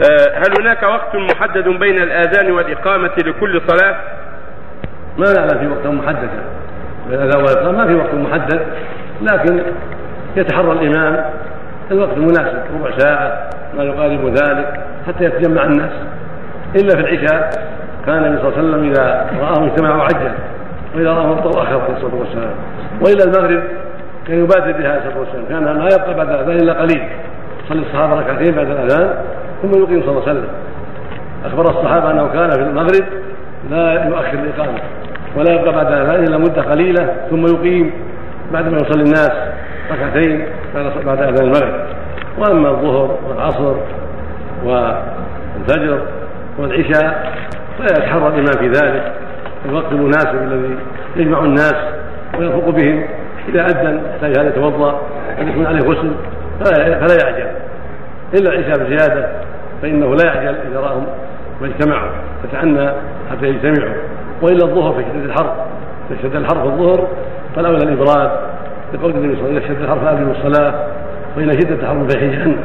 آه، هل هناك وقت محدد بين الآذان والإقامة لكل صلاة؟ ما نعلم في وقت محدد. الأذان والإقامة ما في وقت محدد لكن يتحرى الإمام. الوقت المناسب ربع ساعة ما يقارب ذلك حتى يتجمع الناس. إلا في العشاء كان النبي صلى الله عليه وسلم إذا رآهم اجتمعوا عجل وإذا رآهم ابطأوا أخر عليه الصلاة والسلام. وإلى المغرب كان يبادر بها عليه الصلاة والسلام. كان ما يبقى بعد الأذان إلا قليل. يصلي الصحابة ركعتين بعد الأذان. ثم يقيم صلى الله عليه وسلم. أخبر الصحابة أنه كان في المغرب لا يؤخر الإقامة ولا يبقى بعد الأذان إلا مدة قليلة ثم يقيم بعد ما يصلي الناس ركعتين بعد أذان المغرب. وأما الظهر والعصر والفجر والعشاء فلا يتحرى الإمام في ذلك الوقت المناسب الذي يجمع الناس ويرفق بهم إذا أذن يحتاج هذا يتوضأ أن يكون عليه غسل فلا يعجل. إلا العشاء بزيادة فإنه لا يعجل إذا رأهم واجتمعوا يتعنى حتى يجتمعوا. وإلا الظهر في شدة الحر اشتد الحر في الظهر فالأولى الإبراد لقول النبي صلى الله عليه وسلم اشتد الحر فأبرموا الصلاة وإن شدة الحر في جهنم.